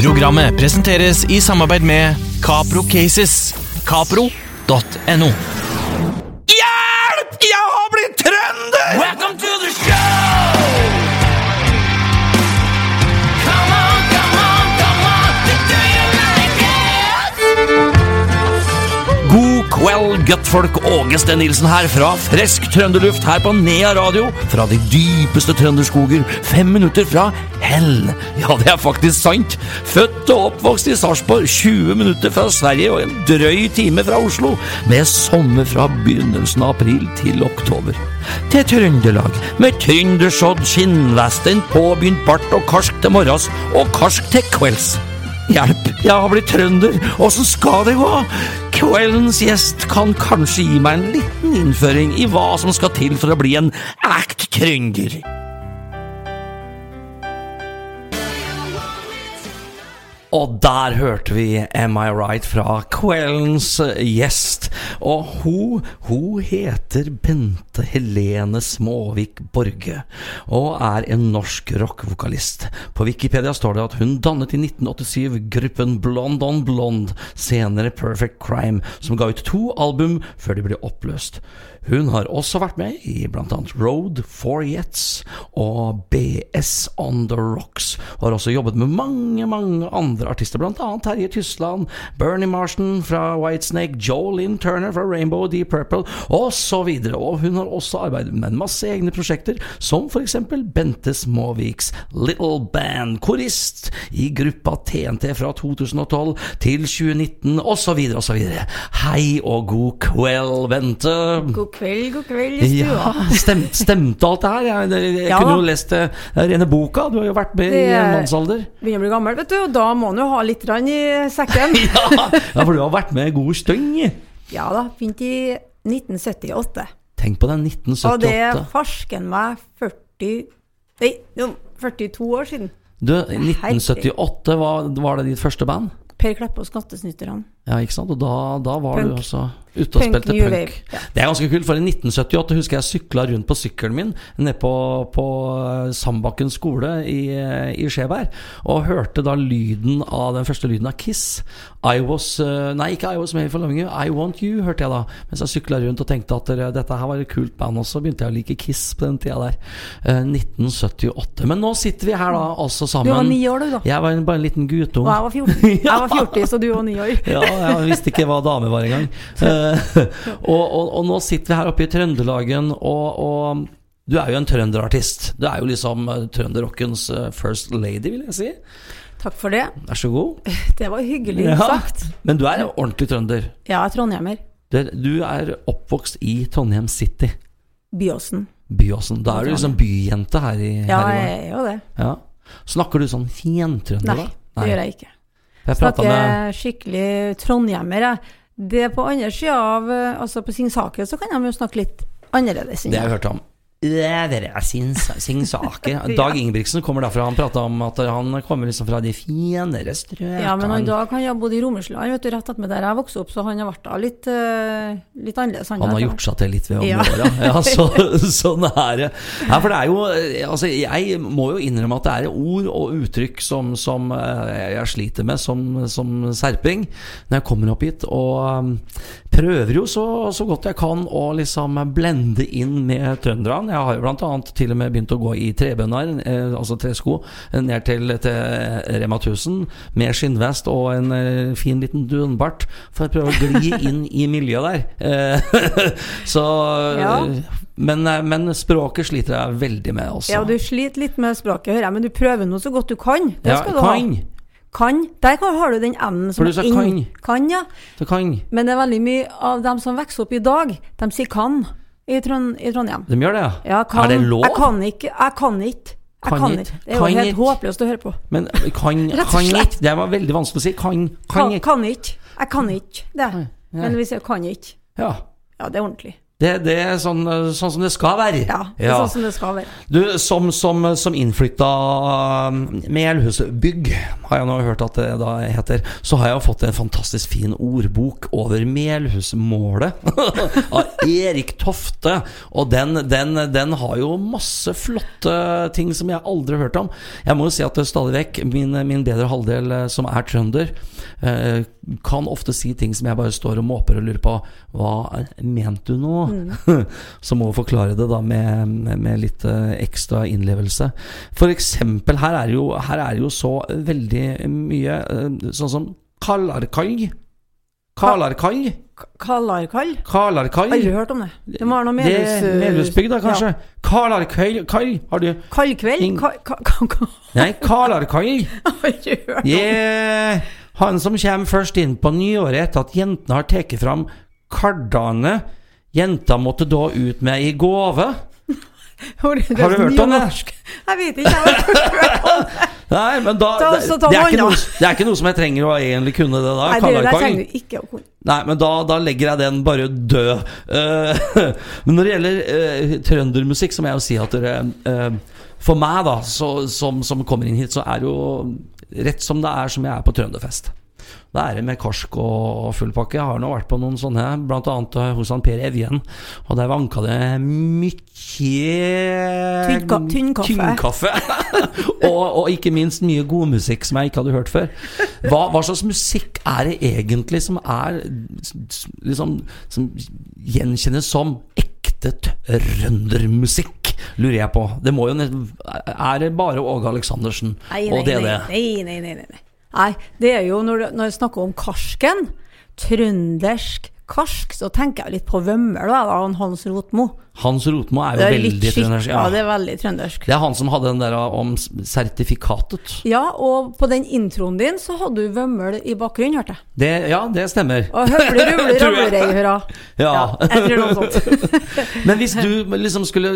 Programmet presenteres i samarbeid med Capro Cases. Capro.no. Hjelp! Jeg har blitt trønder! Welcome to the God kveld, guttfolk. Åge Steen Nilsen her fra frisk trønderluft her på Nea radio. Fra de dypeste trønderskoger. Fem minutter fra hell. Ja, det er faktisk sant. Født og oppvokst i Sarpsborg. 20 minutter fra Sverige og en drøy time fra Oslo. Med sommer fra begynnelsen av april til oktober. Til Trøndelag, med trøndersodd, skinnvesten, påbegynt bart og karsk til morgens og karsk til kvelds. Hjelp, jeg har blitt trønder, åssen skal det gå? Kveldens gjest kan kanskje gi meg en liten innføring i hva som skal til for å bli en ækt Og der hørte vi Am I Right fra kveldens gjest. Og hun, hun heter Bente Helene Småvik Borge og er en norsk rockevokalist. På Wikipedia står det at hun dannet i 1987 gruppen Blond on Blond, senere Perfect Crime, som ga ut to album før de ble oppløst. Hun har også vært med i bl.a. Road, Four Yets og BS On The Rocks, og har også jobbet med mange, mange andre artister, bl.a. Terje Tysland, Bernie Marston fra Whitesnake, Jolene Turner fra Rainbow Deep Purple, osv. Og hun har også arbeidet med en masse egne prosjekter, som f.eks. Bente Småviks Little Band, korist i gruppa TNT fra 2012 til 2019, osv., osv. Hei og god kveld, Bente. God kveld, god kveld i stua. Ja, stem, stemte alt det her? Jeg, jeg, jeg Ja. kunne jo lest det det rene boka. Du har jo vært med i Det- en mannsalder. Begynner å bli gammel, vet du, og da må en jo ha litt rann i sekken. Ja, for du har vært med en god stund. Ja da, begynte i 1978. Tenk på det, 1978. Og det er farsken meg 40 Nei, jo, 42 år siden. Du, 1978 var, var det ditt første band? Per Kleppe og Skattesnytterne. Ja, ikke sant? Og da, da var Punk. du også ute og Punk, spilte punk. wave, ja. Det er ganske kult, for i 1978 husker jeg sykla rundt på sykkelen min nede på, på eh, Sandbakken skole i, eh, i Skjeberg, og hørte da lyden av den første lyden av Kiss. I was eh, Nei, ikke I was made for loving you, I want you, hørte jeg da. Mens jeg sykla rundt og tenkte at dette her var et kult band også, begynte jeg å like Kiss på den tida der. Eh, 1978. Men nå sitter vi her da, altså sammen. Du var ni år, du, da. Jeg var en- bare en liten guttunge. Og jeg var 14. Jeg var 40, så du var ni år. Ja, jeg visste ikke hva dame var engang. Og, og, og nå sitter vi her oppe i Trøndelagen, og, og du er jo en trønderartist. Du er jo liksom eh, trønderrockens eh, first lady, vil jeg si. Takk for det. Vær så god. Det var hyggelig Ja. sagt. Men du er jo ordentlig trønder. Ja, er trondhjemmer. Du er oppvokst i Trondheim City, Byåsen. Byåsen. Da er du liksom byjente her i, Ja, her i jeg er jo det. ja. Snakker du sånn fjentrønder, Nei, da? det gjør jeg ikke. Jeg snakker med skikkelig trondhjemmer, jeg. Det på andre sida av eh, Altså på Singsaker så kan de jo snakke litt annerledes. Det har jeg. hørt om. Dere sin, sin saker. Dag Ingebrigtsen kommer derfra. Han prata om at han kommer liksom fra de finere strøkene. Ja, men han Dag han har bodd i Romsland, vet du, rett attmed der jeg vokste opp, så han har vært da litt, eh, litt annerledes. Han har gjort seg til litt ved Ja. åra. Ja, så, sånn er det. Ja, for det er jo Altså, jeg må jo innrømme at det er ord og uttrykk som, som eh, jeg sliter med som, som serping når jeg kommer opp hit. Og prøver jo så, så godt jeg kan å liksom blende inn med trønderne. Jeg har jo annet til og med begynt å gå i trebønner, eh, altså tresko, ned til, til Rema 1000 med skinnvest og en eh, fin liten dunbart for å prøve å gli inn i miljøet der. Eh, så Ja. men, eh, men språket sliter jeg veldig med også. Ja, du sliter litt med språket, hører jeg, men du prøver nå så godt du kan. Det Ja, skal du kan. ha. Kan. Der har du den n-en som du er inn. kan. Kan, ja. Du kan. Men det er veldig mye av dem som vokser opp i dag, de sier kan i, Trond i Trondheim. De gjør det, ja? Ja, kan. Er det lov? Jeg kan ikke. Jeg kan ikke. Jeg Kan kan ikke. Det er jo helt håpløst å høre på. Men kan, kan ikke Det var veldig vanskelig å si. Kan, kan Kan, ikke. kan ikke. Jeg kan ikke det. Men hvis jeg kan ikke, Ja. ja, det er ordentlig. Det, det er sånn, sånn som det skal være. Ja, det er sånn som det skal være. Du, som, som, som innflytta Melhusbygg har jeg nå hørt at det da heter, så har jeg jo fått en fantastisk fin ordbok over Melhusmålet av Erik Tofte. Og den, den, den har jo masse flotte ting som jeg aldri har hørt om. Jeg må jo si at stadig vekk min, min bedre halvdel, eh, som er trønder, eh, kan ofte si ting som jeg bare står og måper og lurer på Hva mente du nå? Mm. så må vi forklare det da med, med litt eh, ekstra innlevelse. Eksempel, her er jo, her er jo så veldig mye eh, sånn som Kallarkalj. Kalarkai. Kalarkai? Kalarkai. Aldri hørt om det. Det må være noe Melhus... er Melhusbygda, kanskje. Kalarkai Kai, har du Kaldkveld? Ka, ka, ka, ka. Nei, Kalarkai. Aldri hørt om Yeah. Han som kommer først inn på nyåret etter at jentene har tatt fram kardane jenta måtte da ut med i gave. Har du, hørt om det? Jeg vet ikke. Jeg har ikke hørt om det. Nei, men da det, det, er noe, det er ikke noe som jeg trenger å egentlig kunne det da. Nei, det det trenger du ikke å kunne. Nei, men da, da legger jeg den bare død. Uh, men når det gjelder uh, trøndermusikk, så må jeg jo si at dere uh, For meg, da, så, som, som kommer inn hit, så er jo rett som det er som jeg er på trønderfest. Da er det med karsk og full pakke. Jeg har nå vært på noen sånne, annet eh, hos han Per Evjen. Og der vanka det mye Tynnka- tynnkaffe. Tynnkaffe. og, og ikke minst mye god musikk som jeg ikke hadde hørt før. Hva, hva slags musikk er det egentlig som er liksom Som gjenkjennes som ekte trøndermusikk, lurer jeg på. Det må jo Er det bare Åge Aleksandersen Nei, nei, og DD? nei, nei, nei, nei, nei, nei. Det er jo når, når jeg snakker om karsken, trøndersk karsk, så tenker jeg litt på Vømmøl da, da, Hans Rotmo. Hans Rotmo er jo er veldig trøndersk. ja, Ja. det er veldig trøndersk. Det er han som hadde den der om sertifikatet. Ja, og på den introen din så hadde du Vømmøl i bakgrunnen, hørte jeg. Det, ja, det stemmer. Og høvle, ruble, jeg. ravlerei, hurra. Ja. jeg tror noe sånt. Men hvis du liksom skulle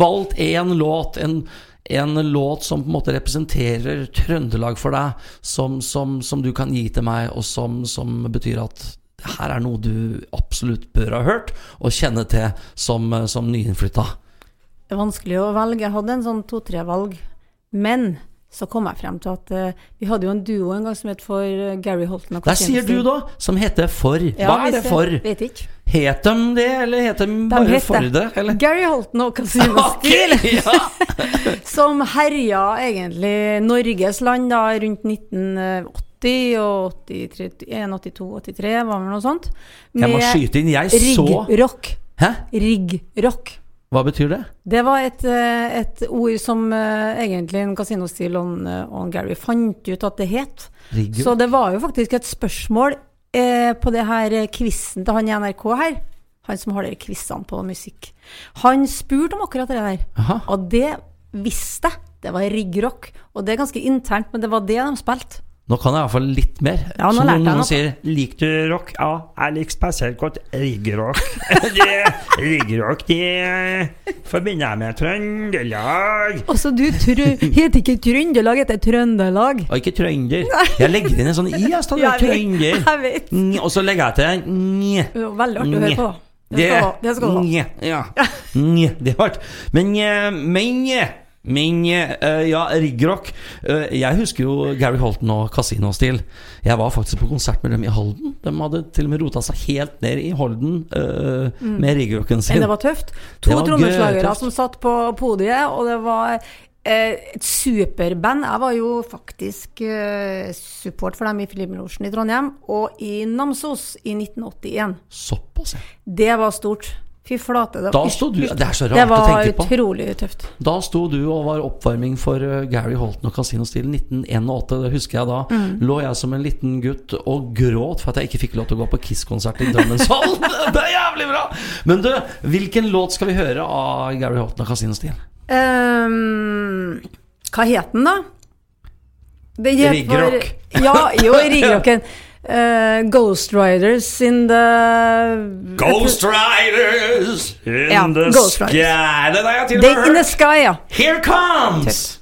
valgt én låt, en, en låt som på en måte representerer Trøndelag for deg, som, som, som du kan gi til meg, og som, som betyr at her er noe du absolutt bør ha hørt og kjenne til som, som nyinnflytta. Det er vanskelig å velge. Jeg hadde en sånn to-tre valg. Men så kom jeg frem til at uh, vi hadde jo en duo en gang som het for eh, Gary Holton og Der sier du, da, som heter For. Ja, Hva er det for? Vet ikke. Het de det, eller het de De bare heter For det? Eller? Gary Holton og Casino Steel. ja. Som herja egentlig Norges land da rundt 1980 og 81, 82, 83, var vel noe sånt. Jeg må skyte inn. Jeg så rigg-rock. Hæ? Rigg-rock. Hva betyr det? Det var et, eh, et ord som uh, egentlig en kasinostil on, og, en- Gary fant ut at det het. Rigg- Så det var jo faktisk et spørsmål eh, på det her eh, quizen til han i NRK her. Han som har de quizene på musikk. Han spurte om akkurat det der. Aha. Og det visste jeg. Det var riggrock. Og det er ganske internt, men det var det de spilte. Nå kan jeg iallfall litt mer. Ja, nå Så lærte jeg noen, noen noe. sier Liker du rock? Ja, jeg liker spesielt godt riggrock. Det- Riggrock, det forbinder jeg med Trøndelag. Altså, du heter ikke Trøndelag, heter Trøndelag. Og ikke trønder. Jeg legger inn en sånn i, jeg står Ja, trønder. Jeg vet. Og så legger jeg til nj. Veldig artig å høre på. Det skal, du ha. det skal du ha. nj, Ja. Nj, det er vært Men, eh, men men eh, ja, riggrock eh, Jeg husker jo Gary Holton og Casino Steel. Jeg var faktisk på konsert med dem i Halden. De hadde til og med rota seg helt ned i Holden eh, med riggrocken sin. Mm. Men det var tøft. To trommeslagere som satt på podiet, og det var et superband. Jeg var jo faktisk support for dem i Filmlosjen i Trondheim, og i Namsos i 1981. Såpass, ja. Det var stort. Fy flate. Det, Da var du- det er så rart Det å tenke på. utrolig tøft. Da sto du og var oppvarming for eh, Gary Holton og Casino Steel 1981. Det husker jeg da. Mm. Lå jeg som en liten gutt og gråt for at jeg ikke fikk lov til å gå på Kiss-konsert i Drammenshallen. det er jævlig bra! Men du, hvilken låt skal vi høre av Gary Holton og Casino Steel? Ehm, hva het den, da? Riggrock. Ja, jo, Riggrocken. Eh, Ghost Riders in the Ghost Riders in Ja, the Ghost sky Riders. Det det jeg til og med in the. Sky, ja. Here comes!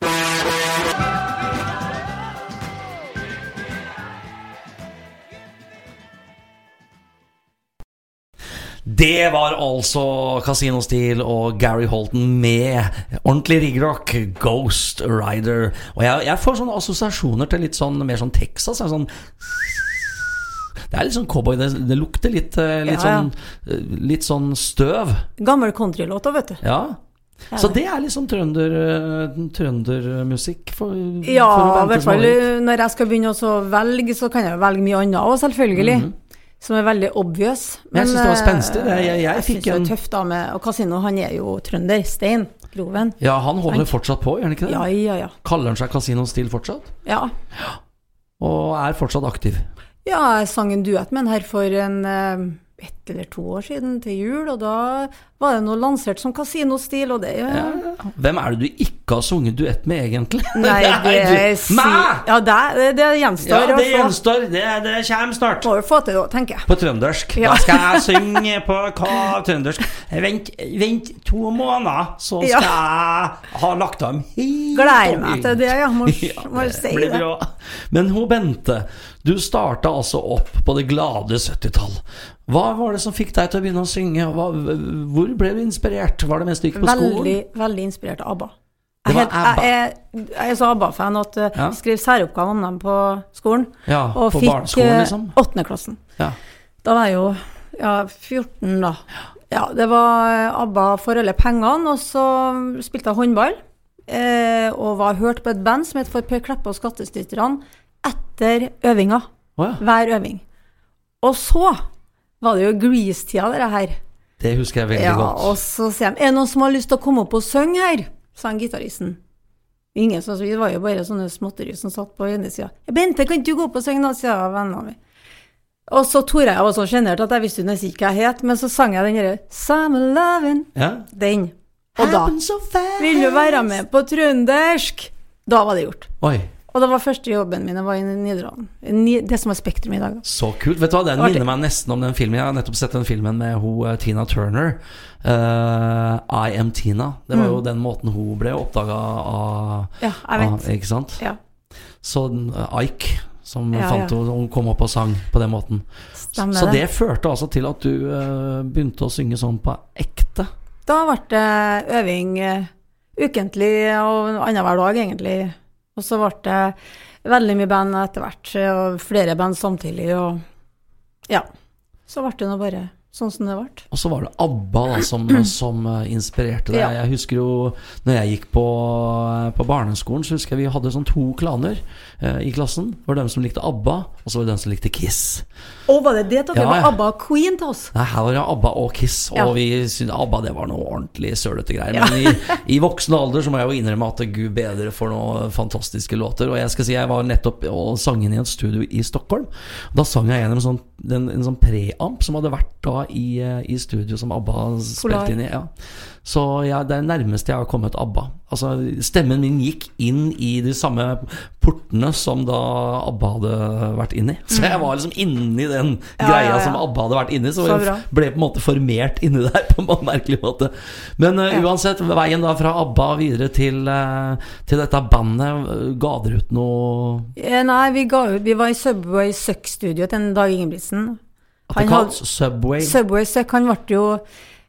Det var altså Casino Steel og Gary Holton med ordentlig riggrock, Ghost Rider. Og jeg, jeg får sånne assosiasjoner til litt sånn mer sånn Texas. Sånn det er litt sånn cowboy. Det, det lukter litt, eh, litt, Ja, ja. Sånn, eh, litt sånn støv. Gammel countrylåt òg, vet du. Ja. Så det. er liksom trønder, eh, trøndermusikk for, Ja, i hvert fall når jeg skal begynne å velge, så kan jeg velge mye annet òg, selvfølgelig. Som er veldig obvious. Men jeg synes det var spenstig, det. Jeg- jeg fikk synes det en- er tøft da med Og Casino, han er jo trønder. Stein Groven. Ja, han holder fortsatt på, gjør han ikke det? Ja, ja, ja. Kaller han seg Casino Steel fortsatt? Ja, Og er fortsatt aktiv. Ja jeg sang en duett med han her for en eh, ett eller to år siden, til jul, og da var det noe lansert som Casino-stil, og det Ja. Hvem er det du ikke har sunget duett med, egentlig? Nei, det er si... Ja, det, det Ja, gjenstår det gjenstår. Det, det kommer snart. Må jo få til det, tenker jeg. På trøndersk. Ja. Da skal jeg synge på hva trøndersk Vent, vent to måneder, så skal Ja. jeg ha lagt dem helt Gleder meg til det, ja. Må, Ja, må si det. bra. Men hun Bente, du starta altså opp på det glade 70-tall. Hva var det som fikk deg til å begynne å synge? Hva, hvor ble du inspirert? Var det mens du gikk på skolen? Veldig, veldig inspirert av ABBA. Jeg, helt- ABBA. jeg, jeg er så ABBA-fan at jeg Ja. skrev særoppgave om dem på skolen. Ja, Og på fikk eh, liksom? åttendeklassen. Ja. Da var jeg jo ja, 14, da. Ja, det var eh, ABBA for alle pengene, og så spilte jeg håndball. Eh, og var hørt på et band som het For Per Kleppe og Skattesnytterne etter øvinga. Oh, ja. Hver øving. Og så var det jo Grease-tida, det her. Det husker jeg veldig Ja, godt. og så sier de Er det noen som har lyst til å komme opp og synge her? sa han gitaristen. Ingen, så Vi var jo bare sånne småtteri som satt på ene sida. 'Bente, kan ikke du gå opp og synge?' da, sier vennene mine. Og så torde jeg, jeg var så sjenert at jeg visste nesten ikke hva jeg het, men så sang jeg den derre 'Same Lovin'. Ja. Den. Og da so fast. Vil du være med på trøndersk? Da var det gjort. Oi, Og det var første jobben min, var i Nidaralen. Det som er Spektrum i dag. så kult. Vet du hva, Den Artig. minner meg nesten om den filmen. Jeg har nettopp sett den filmen med ho, eh, Tina Turner. Uh, I Am Tina. Det var jo den måten hun ble oppdaga av, Ja, jeg av. Ikke sant? Ja, Så uh, Ike, som Ja, fant ja. hun kom opp og sang på den måten. stemmer Så det. det førte altså til at du uh, begynte å synge sånn på ekte. Da ble det øving uh, ukentlig og annenhver dag, egentlig. Og så ble det veldig mye band etter hvert, og flere band samtidig, og ja. Så ble det nå bare sånn som det ble. Og så var det ABBA da, som, som eh, inspirerte deg. Ja. Jeg husker jo når jeg gikk på, på barneskolen, så husker jeg vi hadde sånn to klaner eh, i klassen. Det var dem som likte ABBA, og så var det dem som likte Kiss. Og var det det dere Ja, var ABBA ABBA Queen til oss? Nei, her var det ABBA og Kiss, og Ja. vi syntes ABBA det var noe ordentlig sølete greier. Men i, i voksen alder så må jeg jo innrømme at gud bedre for noen fantastiske låter. Og jeg skal si jeg var nettopp og sang inn i et studio i Stockholm. Da sang jeg gjennom sånn, en, en sånn preamp som hadde vært da i, eh, i studio som ABBA spilte inn i. Ja. Så ja, det er nærmest jeg har kommet ABBA. Altså, stemmen min gikk inn i de samme portene som da ABBA hadde vært inni. Så jeg var liksom inni den Mm. Ja, greia som ABBA hadde vært inni. Så, Så jeg ble på en måte formert inni der på en merkelig måte. Men uh, uansett, veien da fra ABBA videre til, uh, til dette bandet, ga dere ut noe Nei, vi, ut, vi var i Subway Suck-studio til Dag Ingebrigtsen. At det kalles Subway? Subway Suck, han ble jo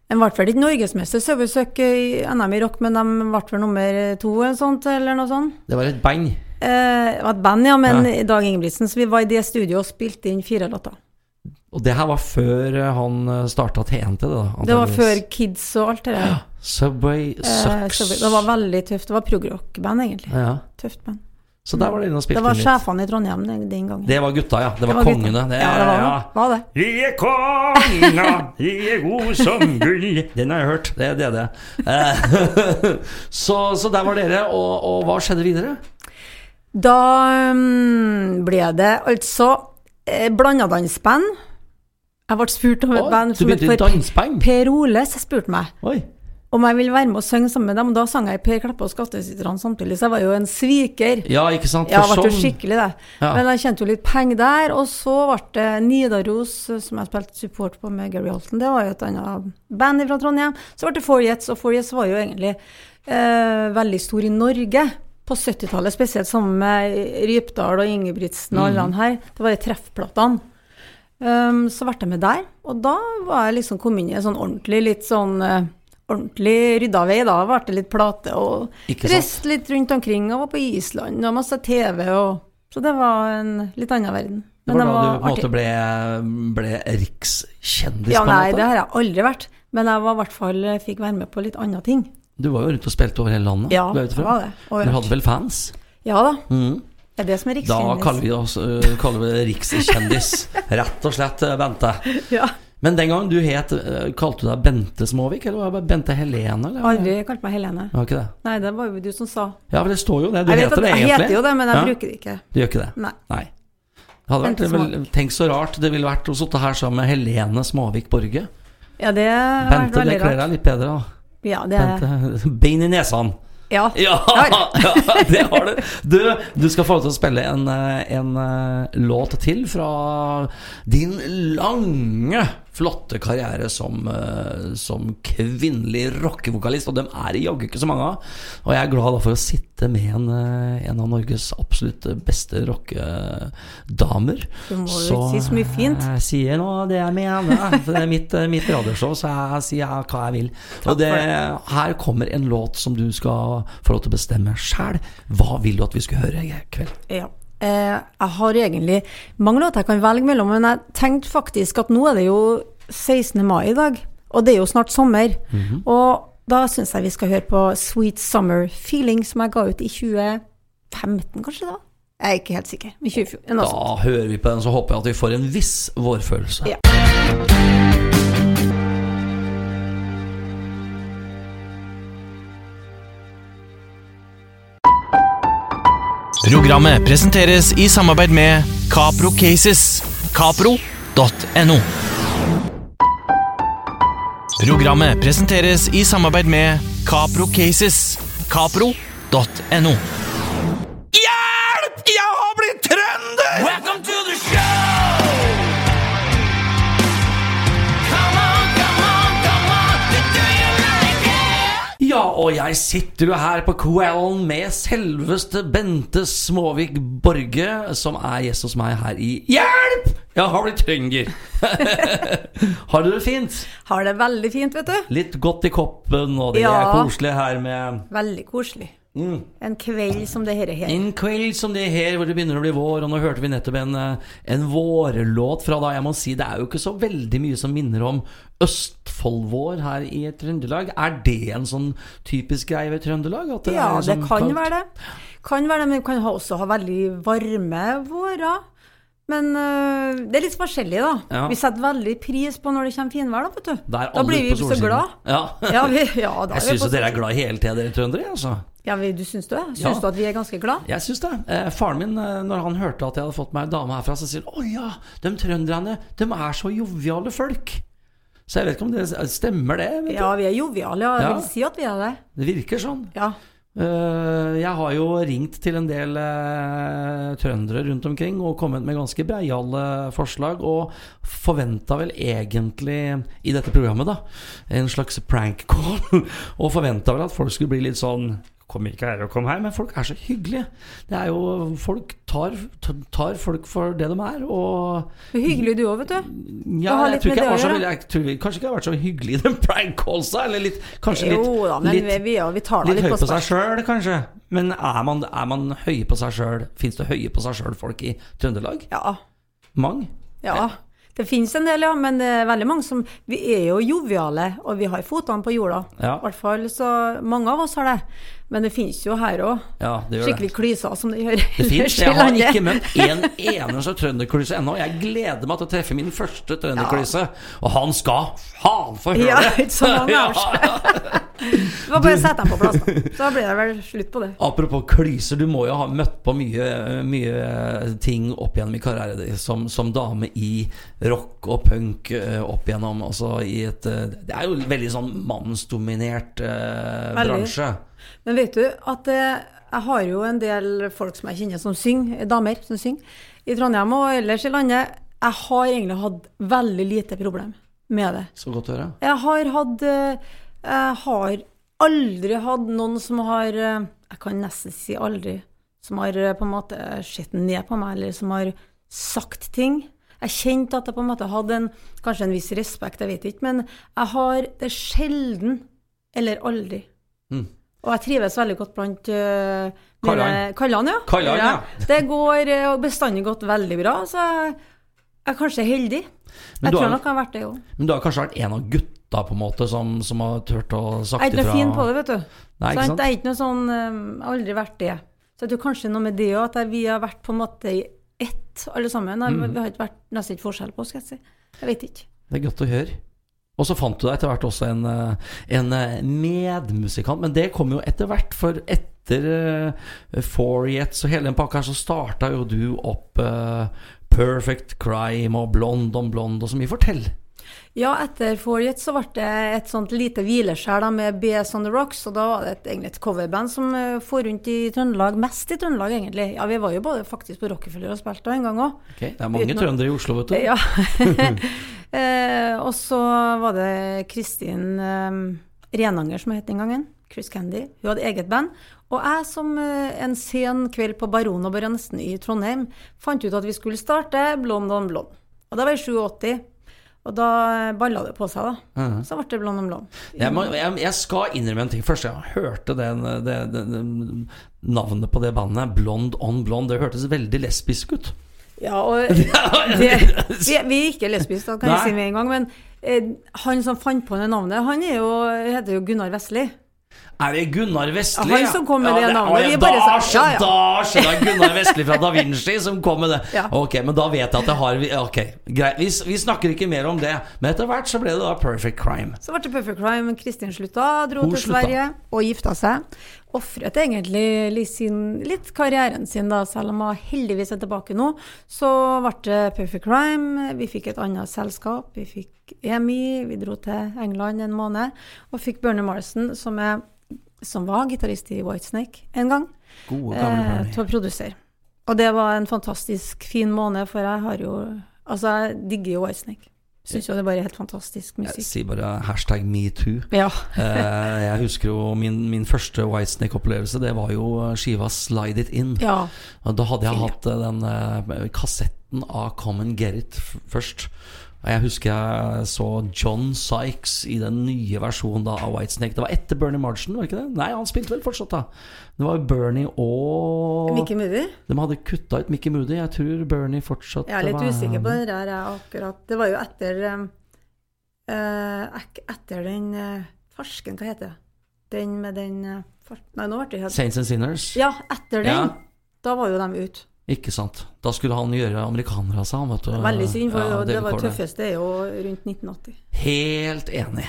Han ble vel ikke norgesmester Subway Suck i NM i rock, men de ble vel nummer to eller sånt, eller noe sånt. det var et band. Eh, det var et band, ja, men Ja. Dag Ingebrigtsen, så vi var i det studioet og spilte inn fire låter. Og det her var før eh, han starta TNT, da? da? Det var før Kids og alt det der. Subway Eh, Subway. det var veldig tøft. Det var progrock-band, egentlig. ja. Tøft band. Så der var det inne og spilte var Det var sjefene i Trondheim den, den gangen. Det var gutta, ja. Det var, gutta. kongene. Det, ja, det var, ja. var det. Vi er konga, vi er gode som gull. Den har jeg hørt. Det er det. det. Eh, så, så der var dere, og, og hva skjedde videre? Da mm, ble det altså eh, blandadansband. Jeg ble spurt om et Å, band som het? Per Oles spurte meg Oi. Om jeg ville være med og synge sammen med dem. Og da sang jeg Per Kleppe og Skattesitterne samtidig, så jeg var jo en sviker. Ja, ikke sant? Ja, jeg ble jo sånn- skikkelig det. Ja. Men jeg tjente jo litt penger der. Og så ble det Nidaros, eh, som jeg spilte support på med Gary Holton. Det var jo et annet band fra Trondheim. Så ble det Four Jets, og Four Jets var jo egentlig eh, veldig stor i Norge. På 70-tallet, spesielt sammen med Rypdal og Ingebrigtsen og alle mm. her. Det var de treffplatene. Um, så ble jeg med der, og da var jeg liksom kom inn i en sånn ordentlig, litt sånn eh, ordentlig rydda vei. Da ble det litt plate og reiste litt rundt omkring og var på Island og masse TV og Så det var en litt annen verden. Det Men var da du på en måte ble, ble rikskjendis, Ja, nei, det har jeg aldri vært. Men jeg var i hvert fall fikk være med på litt andre ting. Du var jo rundt og spilte over hele landet. Ja, det var det. Du hadde vel fans? Ja da. Mm. Det er det som er Da rikskjendis. kaller vi oss kaller vi det rikskjendis. Rett og slett, øh, Bente. Ja. Men den gangen du het øh, Kalte du deg Bente Småvik, eller var det bare Bente Helene? Eller? Aldri kalt meg Helene. Var ikke det? Nei, det var jo du som sa. Ja, for det står jo det. Du jeg heter det egentlig. jeg heter jo det, men jeg Ja. bruker det ikke. Du gjør ikke det? Nei. Nei. Vært, Bente vel, tenk så rart det ville vært å sitte her sammen med Helene Småvik Borge. Ja, det har vært Bente, det veldig kler rart. deg litt bedre, da. Ja, det er Bente, bein i nesene. Ja. Ja, Ja. ja, det har du. Du, du skal få lov til å spille en, eh, en eh, låt til fra din lange, flotte karriere som, eh, som kvinnelig rockevokalist. Og dem er det jaggu ikke så mange av. Og jeg er glad for å sitte med en, eh, en av Norges absolutt beste rockedamer. Du må jo ikke si så mye fint. Jeg sier nå det jeg mener. For det er mitt, mitt radioshow, så jeg sier hva jeg vil. Og det, her kommer en låt som du skal få lov til å bestemme sjæl. Hva vil du at vi skal høre i kveld? Ja. Eh, jeg har egentlig mange låter jeg kan velge mellom, men jeg tenkte faktisk at nå er det jo 16. mai i dag, og det er jo snart sommer. Mhm. Og da syns jeg vi skal høre på Sweet Summer Feeling, som jeg ga ut i 2015, kanskje da? Jeg er ikke helt sikker. 2014. Noe sånt. Da hører vi på den, så håper jeg at vi får en viss vårfølelse. Ja. Programmet presenteres i samarbeid med Capro Cases. Capro.no. Programmet presenteres i samarbeid med Capro Cases. Capro.no. og jeg sitter jo her på kvelden med selveste Bente Småvik Borge, som er gjest hos meg her i Hjelp! Jeg har blitt trønder. har du det fint? Har det veldig fint, vet du. Litt godt i koppen, og det er koselig her med Veldig koselig. Mm. En kveld som det her er her. En kveld som det her, hvor det begynner å bli vår, og nå hørte vi nettopp en, eh, en vårlåt fra da. Jeg må si, det er jo ikke så veldig mye som minner om Østfoldvår her i Trøndelag. Er det en sånn typisk greie ved Trøndelag? At Ja, er det sånn kan kaldt? være det. Kan være det, men vi kan også ha veldig varme vårer. Men øh, det er litt forskjellig, da. Ja. Vi setter veldig pris på når det kommer finvær, da, vet du. Da blir vi så glad. Ja. Ja, vi, ja, Jeg syns jo dere er glad hele tida, dere trøndere. Altså. Ja, du syns det? Syns Ja. du at vi er ganske glad? Jeg syns det. Eh, faren min, eh, når han hørte at jeg hadde fått meg en dame herfra, så sier han 'Å ja, de trønderne, de er så joviale folk'. Så jeg vet ikke om det stemmer, det. Vet Ja, vi er joviale. jeg Ja. vil si at vi er det. Det virker sånn. Ja. Uh, jeg har jo ringt til en del uh, trøndere rundt omkring og kommet med ganske breiale forslag, og forventa vel egentlig i dette programmet da en slags prank call. og forventa vel at folk skulle bli litt sånn Kom ikke her og kom her, men folk er så hyggelige. Det er jo Folk tar, tar folk for det de er, og hyggelig du òg, vet du. ja, har jeg tror med ikke jeg var så jeg tror, Kanskje ikke jeg har vært så hyggelig i den prank callsa, eller litt Kanskje litt Jo da, men litt, vi, vi, vi Litt høy på på seg sjøl, kanskje. Men er man, er man høye på seg sjøl? Fins det høye på seg sjøl-folk i Trøndelag? Ja. Mange? Ja, det finnes en del, ja, men det er veldig mange som Vi er jo joviale, og vi har fotene på jorda. Ja. I hvert fall så mange av oss har det. Men det finnes jo her òg Ja, skikkelig klyser som det gjør Det i Jeg har ikke møtt en eneste trønderklyse ennå. Jeg gleder meg til å treffe min første trønderklyse. Og han skal faen få høre Ja, det! Du Ja. Det var bare sette dem på plass, da. Så blir det vel slutt på det. Apropos klyser, du må jo ha møtt på mye, mye ting opp gjennom i karrieren din som, som dame i rock og punk eh, opp igjennom. Altså i et eh, Det er jo veldig sånn mannsdominert eh, bransje. Men vet du at eh, jeg har jo en del folk som jeg kjenner som synger, damer som synger, i Trondheim og ellers i landet. Jeg har egentlig hatt veldig lite problem med det. Så godt å høre. Jeg har hatt eh, Jeg har aldri hatt noen som har eh, Jeg kan nesten si aldri. Som har eh, på en måte sett ned på meg, eller som har sagt ting. Jeg kjente at jeg på en måte hadde en, kanskje en viss respekt, jeg vet ikke, men jeg har det sjelden eller aldri. Mm. Og jeg trives veldig godt blant uh, Kallan. Kallan, ja. Kallan, ja. Det går uh, bestandig gått veldig bra, så jeg, jeg er kanskje heldig. Men jeg tror har- nok jeg har vært det òg. Men du har kanskje vært en av gutta på en måte som, som har turt å sagt Jeg er ikke noe fin på det, vet du. Nei, ikke Sant? Jeg er ikke noe sånn um, aldri vært det. Så jeg tror kanskje noe med det òg, at vi har vært på en måte i ett, alle sammen. Mm. Vi har ikke vært nesten ikke forskjell på oss, skal jeg si. Jeg vet ikke. Det er godt å høre. Og så fant du deg etter hvert også en, eh, en eh, medmusikant, men det kom jo etter hvert, for etter uh, Fouriets og hele den pakka her, så starta jo du opp uh, Perfect Crime og Blond on Blond og så mye. Fortell! Ja, etter Forget så ble det et sånt lite hvileskjær med BS on the Rocks, og da var det et, egentlig et coverband som uh, for rundt i Trøndelag, mest i Trøndelag egentlig. Ja, vi var jo både faktisk på Rockefeller og spilte en gang òg. Okay, Det er mange Uten trøndere i Oslo, vet du. Ja. eh, og så var det Kristin eh, Renanger som het den gangen. Chris Candy. Hun hadde eget band. Og jeg som eh, en sen kveld på Baron og Baronnessen i Trondheim fant ut at vi skulle starte Blond on Blond. Og da var jeg 87. Og da balla det på seg, da. Mhm. Så ble det Blond om Blond. Jeg, må, jeg, jeg skal innrømme en ting. Første gang jeg hørte den, det, det, det, navnet på det bandet, Blond on Blond, det hørtes veldig lesbisk ut. Ja, og vi, vi er ikke lesbiske, da kan Nei. jeg si med en gang. Men eh, han som fant på det navnet, han er jo, heter jo Gunnar Vestli. Er det Gunnar Vestli? Han som kom med det navnet. ja, bare da, sånn, ja, ja. da skjønner jeg Gunnar Vestli fra Da Vinci som kom med det. Ja. Ok, men da vet jeg at det har Ok, greit. Vi, vi snakker ikke mer om det. Men etter hvert så ble det da Perfect Crime. Så ble det Perfect Crime. Kristin slutta, dro Hun til slutta. Sverige og gifta seg. Ofret egentlig sin, litt karrieren sin, da, selv om hun heldigvis er tilbake nå. Så ble det Perfect Crime. Vi fikk et annet selskap. Vi fikk EMI. Vi dro til England en måned og fikk Bernie Marston, som, som var gitarist i Whitesnake en gang, gamle eh, til å produsere. Og det var en fantastisk fin måned, for jeg har jo Altså, jeg digger jo Whitesnake. Syns jo det er bare helt fantastisk musikk. Jeg sier bare hashtag metoo. Ja. Eh, jeg husker jo min, min første Whitesnake-opplevelse. Det var jo skiva 'Slide It In'. ja. Da hadde jeg hatt eh, den eh, kassetten av Come and Get It først. Jeg husker jeg så John Sykes i den nye versjonen av Whitesnake. Det var etter Bernie Margin, var ikke det? Nei, han spilte vel fortsatt, da. Det var Bernie og Mickey Moody? De hadde kutta ut Mickey Moody. Jeg tror Bernie fortsatt Jeg er litt var- usikker på den der jeg akkurat Det var jo etter um, eh, Etter den uh, farsken, hva heter det? Den med den uh, Nei, nå ble det helt Saints and Sinners. Ja, etter den. Ja. Da var jo de ute. Ikke sant. Da skulle han gjøre amerikanere av seg, vet. Veldig synd, for Ja, det, var det tøffeste er jo rundt 1980. Helt enig.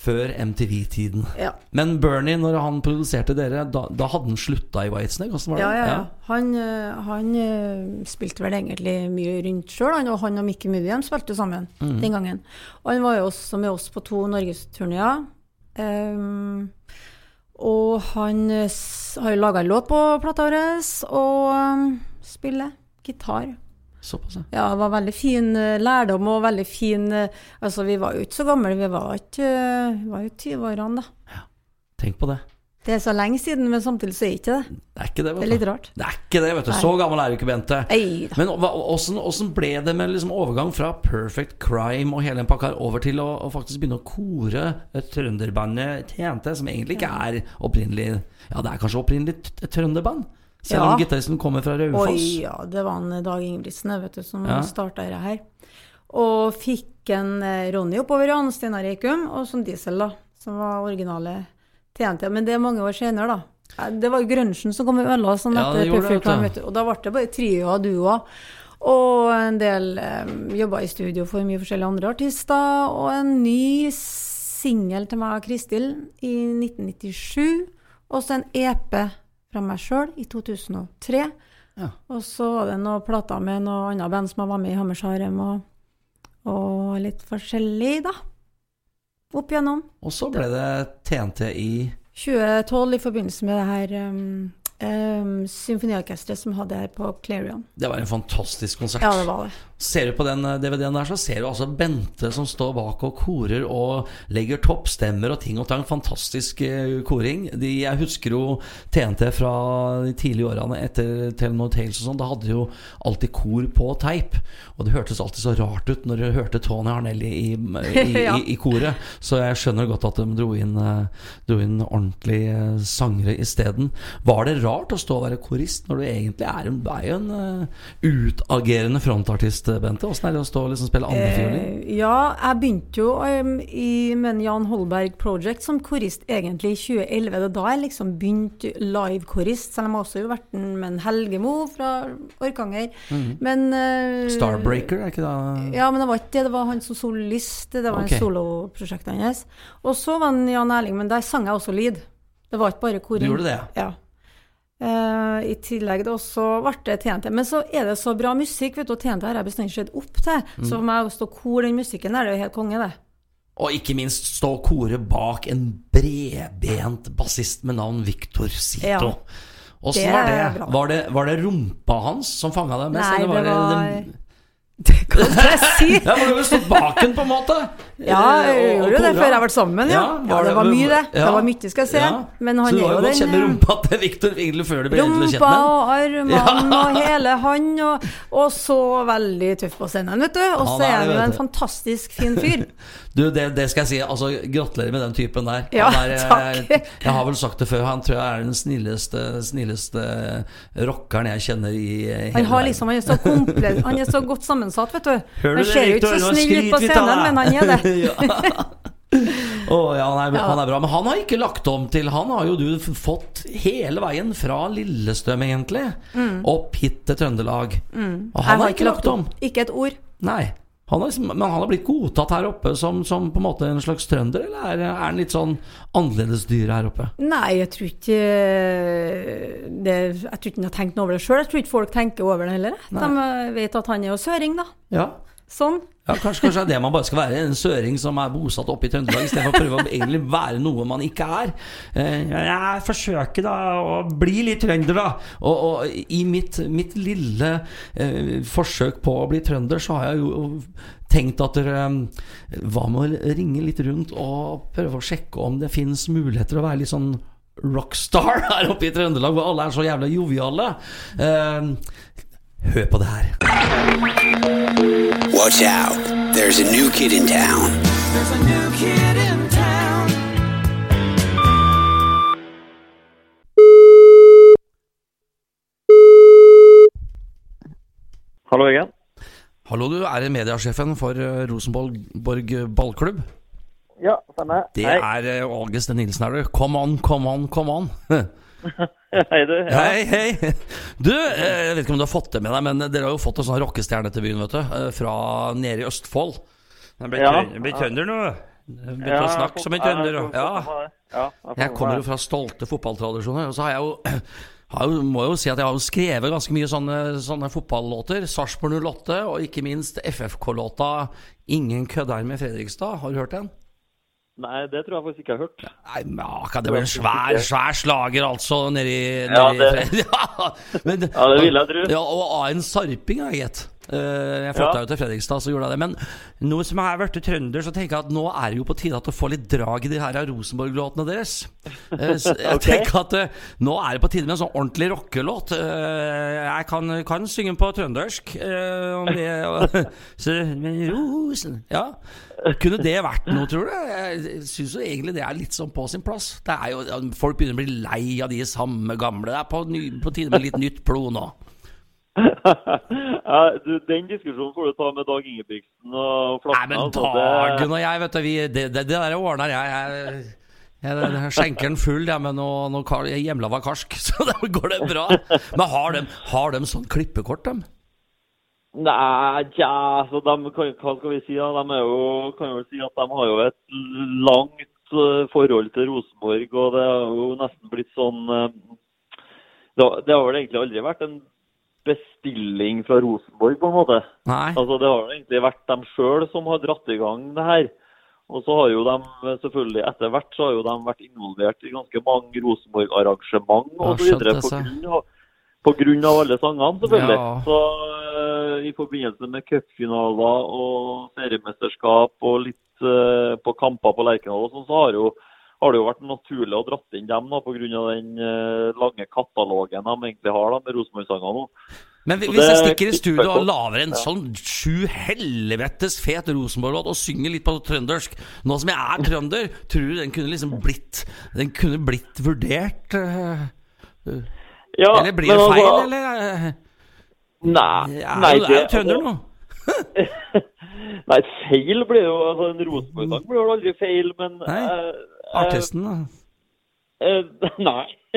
Før MTV-tiden. Ja. Men Bernie, når han produserte dere, da, da hadde han slutta i Whitesnake? Hvordan var det? Ja, ja, ja. Han, eh, han eh, spilte vel egentlig mye rundt sjøl, og han og Mickey Moody spilte sammen Mm. den gangen. Og han var jo også med oss på to norgesturneer. Um, og han eh, har jo laga en låt på plata vår, og spiller gitar. Såpass, ja. Ja, det var veldig fin eh, lærdom og veldig fin eh, Altså, vi var jo ikke så gamle, vi var ikke eh, Vi var jo 20-årene, da. Tenk på det. Det er så lenge siden, men samtidig så er ikke det. Det er ikke det, Det er litt rart. Det er ikke det, vet du. Så gammel er du ikke, Bente. Eida. Men åssen ble det med liksom overgang fra Perfect Crime og hele den pakka over til å, å faktisk begynne å kore trønderbandet TNT, som egentlig ikke er opprinnelig Ja, det er kanskje opprinnelig trønderband? Selv om Ja. gitaristen kommer fra Raufoss? Oi, ja, det var en Dag Ingebrigtsen vet du, som Ja. starta det her. Og fikk en eh, Ronny oppover, i Steinar Eikum, og som Diesel, da, som var originale TNT. Men det er mange år senere, da. Det var grunchen som kom med øla sånn Ja, det etter gjorde Perfect Crime, vet du. Og da ble det bare trio og duoer. Og en del eh, jobba i studio for mye forskjellige andre artister. Og en ny singel til meg og Kristil i 1997. Og så en EP fra meg sjøl i 2003. Ja. Og så var det noen plater med noen andre band som har vært med i Hammersharem, og, og litt forskjellig, da. Opp igjennom. Og så ble det TNT i 2012 i forbindelse med det her um, um, symfoniorkesteret som hadde her på Clarion. Det var en fantastisk konsert. Ja, det var det. Ser du på den eh, DVD-en der, så ser du altså Bente som står bak og korer og legger toppstemmer og ting og tang. Fantastisk eh, koring. De, jeg husker jo TNT fra de tidlige årene etter Telenor Tales og sånn. Da hadde de jo alltid kor på teip. Og det hørtes alltid så rart ut når du hørte Tony Harnelli i, i, i, i koret. Så jeg skjønner godt at de dro inn, eh, dro inn ordentlige sangere isteden. Var det rart å stå og være korist når du egentlig er, en, er jo en utagerende frontartist, Bente? Åssen er det å stå og liksom spille andrefiolin? Eh, ja, jeg begynte jo um, i med en Jan Holberg Project som korist egentlig i 2011. Det er da jeg liksom begynte live-korist, selv om jeg også har vært med en Helgemo fra Orkanger. Men eh, Mhm. Starbreaker, er ikke det Ja, men det var ikke det. Det var han som solist. Det var okay. en soloprosjekt hans. Og så var han Jan Erling, men der sang jeg også lead. Det var ikke bare koring. Du gjorde det, Ja. Eh, I tillegg da også ble det TNT. Men så er det så bra musikk, vet du, og TNT har jeg bestandig sett opp til. Mm. Så for meg å stå kor den musikken der, det er jo helt konge, det. Og ikke minst stå koret kore bak en bredbent bassist med navn Victor Sito. Ja. Åssen Det var det? Var det? Var det rumpa hans som fanga deg mest? Nei, det var den- Det kan jeg si! Ja, for du har jo stått bak den, på en måte. Ja, jeg Eh, gjorde jo det før jeg ble sammen, ja. ja det var mye, det. Det var mye, skal jeg si. Ja. Men han Så du har jo godt kjent med eh, rumpa til Victor egentlig før du ble kjent Rumpa ham? Rumpa og armene og hele han, og, og så veldig tøff på scenen, vet du. Og så er han jo en fantastisk fin fyr. Du, det, det skal jeg si. Altså, Gratulerer med den typen der. Ja, er, eh, takk. Jeg har vel sagt det før, han tror jeg er den snilleste, snilleste rockeren jeg kjenner i hele verden. Han liksom, han er så komplett, han er så godt sammensatt, vet du. Hører Han ser jo ikke så snill ut på scenen, men han er det. ja. Å, ja, han, er, Ja. han er bra. Men han har ikke lagt om til Han har jo du fått hele veien fra Lillestrøm, egentlig, opp hit til Trøndelag. Og Mm. Jeg han har ikke lagt om. Ikke et ord. Nei. Han har liksom, men han har blitt godtatt her oppe som, som på en måte en slags trønder, eller er, er han litt sånn annerledesdyr her oppe? Nei, jeg tror ikke det, Jeg tror ikke han har tenkt noe over det sjøl. Jeg tror ikke folk tenker over det heller. De vet at han er jo søring, da. Ja. Sånn. Ja, kanskje, kanskje det man bare skal være, en søring som er bosatt oppe i Trøndelag, istedenfor å prøve å egentlig være noe man ikke er. Eh, Jeg forsøker da å bli litt trønder, da. og, og i mitt, mitt lille eh, forsøk på å bli trønder, så har jeg jo tenkt at dere eh, Hva med å ringe litt rundt og prøve å sjekke om det finnes muligheter å være litt sånn rockstar her oppe i Trøndelag, hvor alle er så jævla joviale. Eh, hør på det her. Watch out. There's a new kid in town. Hallo igjen. Hallo, du er mediasjefen for eh, Rosenborg ballklubb. Ja, stemmer. Det Hei. er eh, August Nilsen her, du. Come on, come on, come on. Hei, du. Ja. Hei, hei. Du, eh, jeg vet ikke om du har fått det med deg, men dere har jo fått en sånn rockestjerne til byen, vet du. eh, Fra nede i Østfold. Jeg blir, Ja. trønder nå. Jeg ja, å snakke som en trønder. Ja. ja. Jeg kommer jo fra stolte fotballtradisjoner, og så har jeg jo har jo, må jo si at jeg har jo skrevet ganske mye sånne, sånne fotballåter. Sarpsborg 08, og ikke minst FFK-låta 'Ingen kødder med Fredrikstad'. Har du hørt den? Nei, det tror jeg faktisk ikke jeg har hørt. Nei, maka, det blir en svær, svær slager, altså, nedi Ja, det- ja, men, Ja, det vil jeg tro. Ja, og av en sarping, jeg gitt. Eh, jeg flytta Ja. jo til Fredrikstad, så gjorde jeg det. Men nå som jeg har blitt trønder, så tenker jeg at nå er det jo på tide at du får litt drag i de her Rosenborg-låtene deres. Eh, så jeg okay. tenker at eh, nå er det på tide med en sånn ordentlig rockelåt. Jeg kan, kan synge på trøndersk. om det, så, Rosen Ja. Kunne det vært noe, tror du? Jeg syns jo egentlig det er litt sånn på sin plass. Det er jo, folk begynner å bli lei av de samme gamle. Det er på, på tide med litt nytt blod nå. Du, den diskusjonen får du ta med Dag Ingebrigtsen og Nei, men Dag Dagen og jeg, vet du, vi, det, det, det der ordner jeg. Jeg, jeg, skjenker den full jeg, med noe, noe kar, hjemlava karsk, så da går det bra. Men har de, har de sånn klippekort, dem? Nei, tja, så de, hva skal vi si da? De er jo, kan jo si at de har jo et langt eh, forhold til Rosenborg, og det har jo nesten blitt sånn eh, det, har- det har vel egentlig aldri vært en bestilling fra Rosenborg, på en måte. Nei. Altså, Det har egentlig vært dem sjøl som har dratt i gang det her. Og så har jo de selvfølgelig etter hvert så har jo de vært involvert i ganske mange Rosenborg-arrangement osv. Pga. Grunn av alle sangene, selvfølgelig. Ja. Så uh, i forbindelse med cupfinaler og seriemesterskap og litt uh, på kamper på Lerkendal og sånn, så har, jo, har det jo vært naturlig å dratt inn dem pga. den eh, lange katalogen de egentlig har da, med Rosenborg-sanger nå. Men hvis jeg stikker i studio og lager en sånn sju helvetes fet Rosenborg-låt og synger litt på trøndersk Nå som jeg er trønder, tror du den kunne liksom blitt Den kunne blitt vurdert? eh, Ja, Eller blir det feil, altså- eller? eh, Nei, er nei, jo, er jo trønder altså- nå. Nei, feil blir jo altså En Rosenborg-sang blir jo aldri feil, men Artisten, da. Uh, Nei.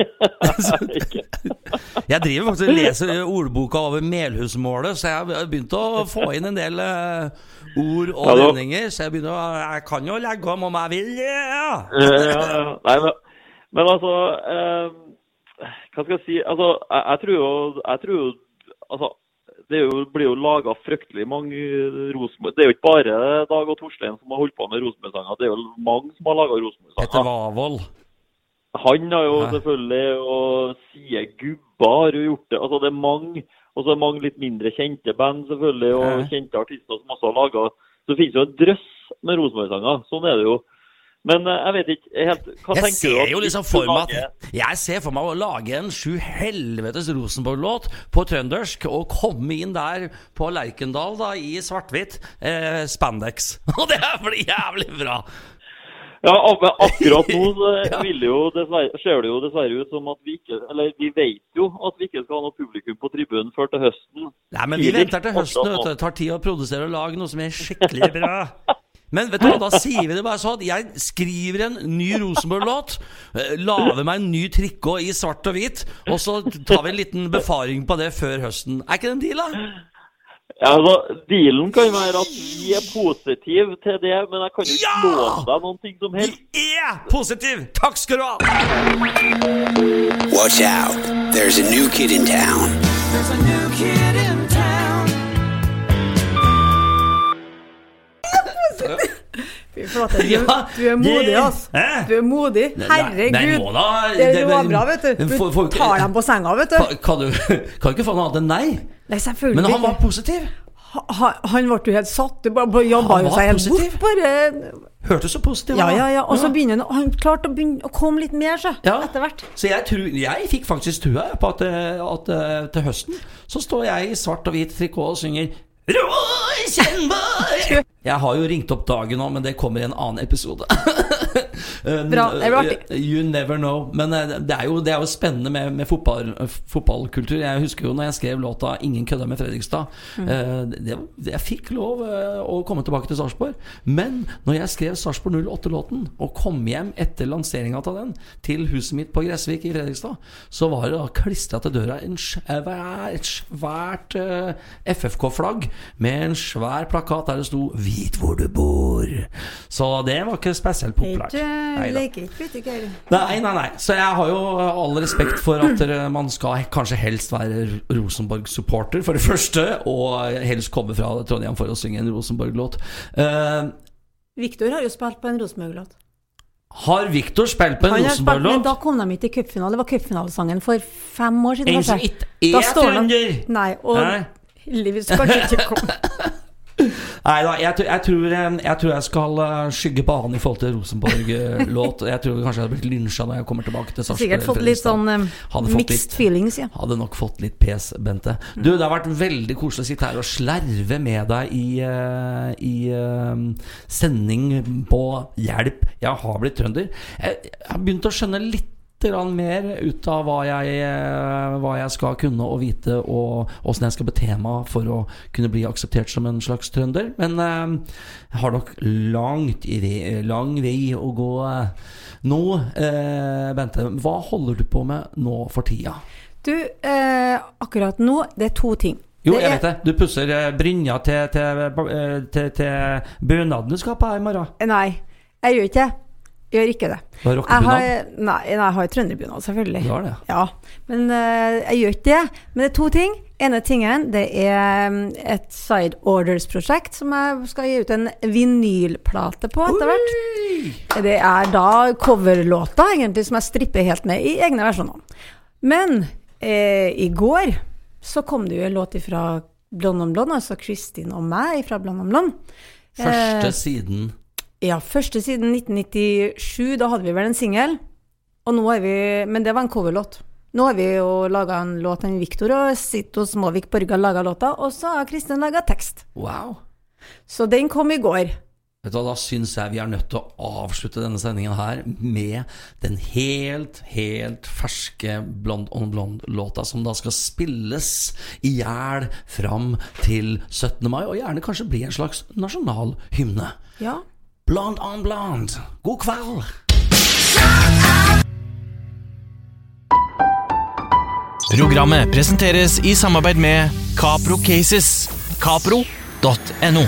Jeg driver faktisk og leser ordboka over Melhusmålet, så jeg har begynt å få inn en del uh, ord og Ja, vendinger. Så jeg begynner å Jeg kan jo legge om om jeg vil, ja. Eh, ja, ja. Nei, men, men altså eh, Hva skal jeg si? Altså, jeg, jeg tror jo Jeg tror jo Altså, det jo, blir jo laga fryktelig mange Rosenborg... Det er jo ikke bare Dag og Torstein som har holdt på med Rosenborg-sanger, det er jo mange som har laga Petter Rosenborg-sanger. Wavold. Han har jo Ja. selvfølgelig, og Sie Gubba har jo gjort det. Altså, det er mange, og så er det mange litt mindre kjente band, selvfølgelig, og Ja. kjente artister som også har laga Så det finnes jo en drøss med Rosenborg-sanger. Sånn er det jo. Men eh, jeg vet ikke helt Hva Jeg tenker ser jo liksom for meg at Jeg ser for meg å lage en sju helvetes Rosenborg-låt på trøndersk og komme inn der på Lerkendal da i svart-hvitt eh, spandex. Og det blir jævlig bra! Ja, men akkurat nå ser det jo dessverre ut som at vi ikke Eller vi vet jo at vi ikke skal ha noe publikum på tribunen før til høsten. Nei, men vi venter til høsten. Det tar tid å produsere og lage noe som er skikkelig bra. Men vet du hva, da sier vi det bare sånn. Jeg skriver en ny Rosenborg-låt. eh, Lager meg en ny trikot i svart og hvit. Og så tar vi en liten befaring på det før høsten. Er ikke det en deal, da? Ja, altså, Dealen kan være at vi er positive til det, men jeg kan jo ikke Ja! love deg noen ting som helst. Vi er positiv! Takk skal du ha! Watch out. There's a new kid in town. There's a new kid in town. Fy flate, du, Ja, du er modig, altså. Du er modig. Herregud. det, det- var bra, vet du. Du tar dem på senga, vet du. Kan, du kan ikke få noe annet enn nei. Nei, Men han var positiv. Han, han ble jo helt satt. Bare jobba Han jo var seg helt bort. Bare Hørtes så positiv ut. ja, ja. Og så begynner han Han klarte å, begynne, å komme litt mer, så. Ja. Etter hvert. Så jeg, tror, jeg fikk faktisk trua på at, eh, at eh, til høsten så står jeg i svart og hvit trikot og synger Roy Kjennberg! Jeg har jo ringt opp dagen nå, men det kommer i en annen episode. Eh, Bra, det blir artig. You never know. Men eh, det er jo, det er jo spennende med, med fotball, eh, fotballkultur. Jeg husker jo når jeg skrev låta 'Ingen kødder med Fredrikstad'. Mm. Eh, det, jeg fikk lov eh, å komme tilbake til Sarpsborg. Men når jeg skrev Sarpsborg 08-låten, og kom hjem etter lanseringa av den til huset mitt på Gressvik i Fredrikstad, så var det da klistra til døra en svær, et svært eh, FFK-flagg med en svær plakat der det sto 'Vit hvor du bor'. Så det var ikke spesielt populært. Neida. leker ikke butikk, Nei, nei, nei. Så jeg har jo all respekt for at eh, man skal kanskje helst være Rosenborg-supporter, for det første, og helst komme fra Trondheim for å synge en Rosenborg-låt. Uh, Viktor har jo spilt på en Rosenborg-låt. har Viktor spilt på en Rosenborg-låt? men da kom de ikke i cupfinale. Det var cupfinalesangen for fem år siden. En som ikke er trønder! Nei, og heldigvis kanskje ikke kom. Nei da, jeg, tror- jeg, eh, jeg tror jeg skal skygge skygge banen i forhold til Rosenborg-låt. Jeg tror kanskje jeg hadde blitt lynsja når jeg kommer tilbake til Sarpsborg. Sikkert fått litt sånn um, mixed litt- feelings, ja. Hadde nok fått litt pes, Bente. Du, det har vært veldig koselig å sitte her og slerve med deg i, eh, i uh, sending på hjelp. Jeg har blitt trønder. Jeg, har begynt å skjønne litt mer ut av hva jeg, eh, hva jeg skal kunne og vite, og åssen jeg skal bete meg for å kunne bli akseptert som en slags trønder. Men eh, jeg har nok langt i vei, lang vei å gå eh, nå. Eh, Bente, hva holder du på med nå for tida? Du, eh, akkurat nå, det er to ting. Jo, jeg vet det. Du pusser brynja til, til, til, til bunaden du skal på i morgen. Nei, jeg gjør ikke det. Gjør ikke det. Du har rockebunad. nei, nei, jeg har trønderbunad, selvfølgelig. Du har det? Ja, men eh, jeg gjør ikke det. Men det er to ting. ene tingen det er mm, et Side Orders-prosjekt som jeg skal gi ut en vinylplate på etter hvert. Det er da coverlåta egentlig som jeg stripper helt ned i egne versjoner. Men eh, i går så kom det jo en låt fra Blond om blond, altså Kristin og meg fra Blond om blond. Første siden siden ja, første siden 1997, da hadde vi vel en singel. Men det var en coverlåt. Nå har vi jo laga en låt med Viktor og Sito Småvik Borga laga låta, og så har Kristin laga tekst. Wow. Så den kom i går. Vet du hva, Da syns jeg vi er nødt til å avslutte denne sendingen her med den helt, helt ferske Blond on Blond-låta, som da skal spilles i hjel fram til 17. mai, og gjerne kanskje bli en slags nasjonal hymne. Ja. Blond on Blond, god kveld! Programmet presenteres i samarbeid med Capro Cases. Capro.no.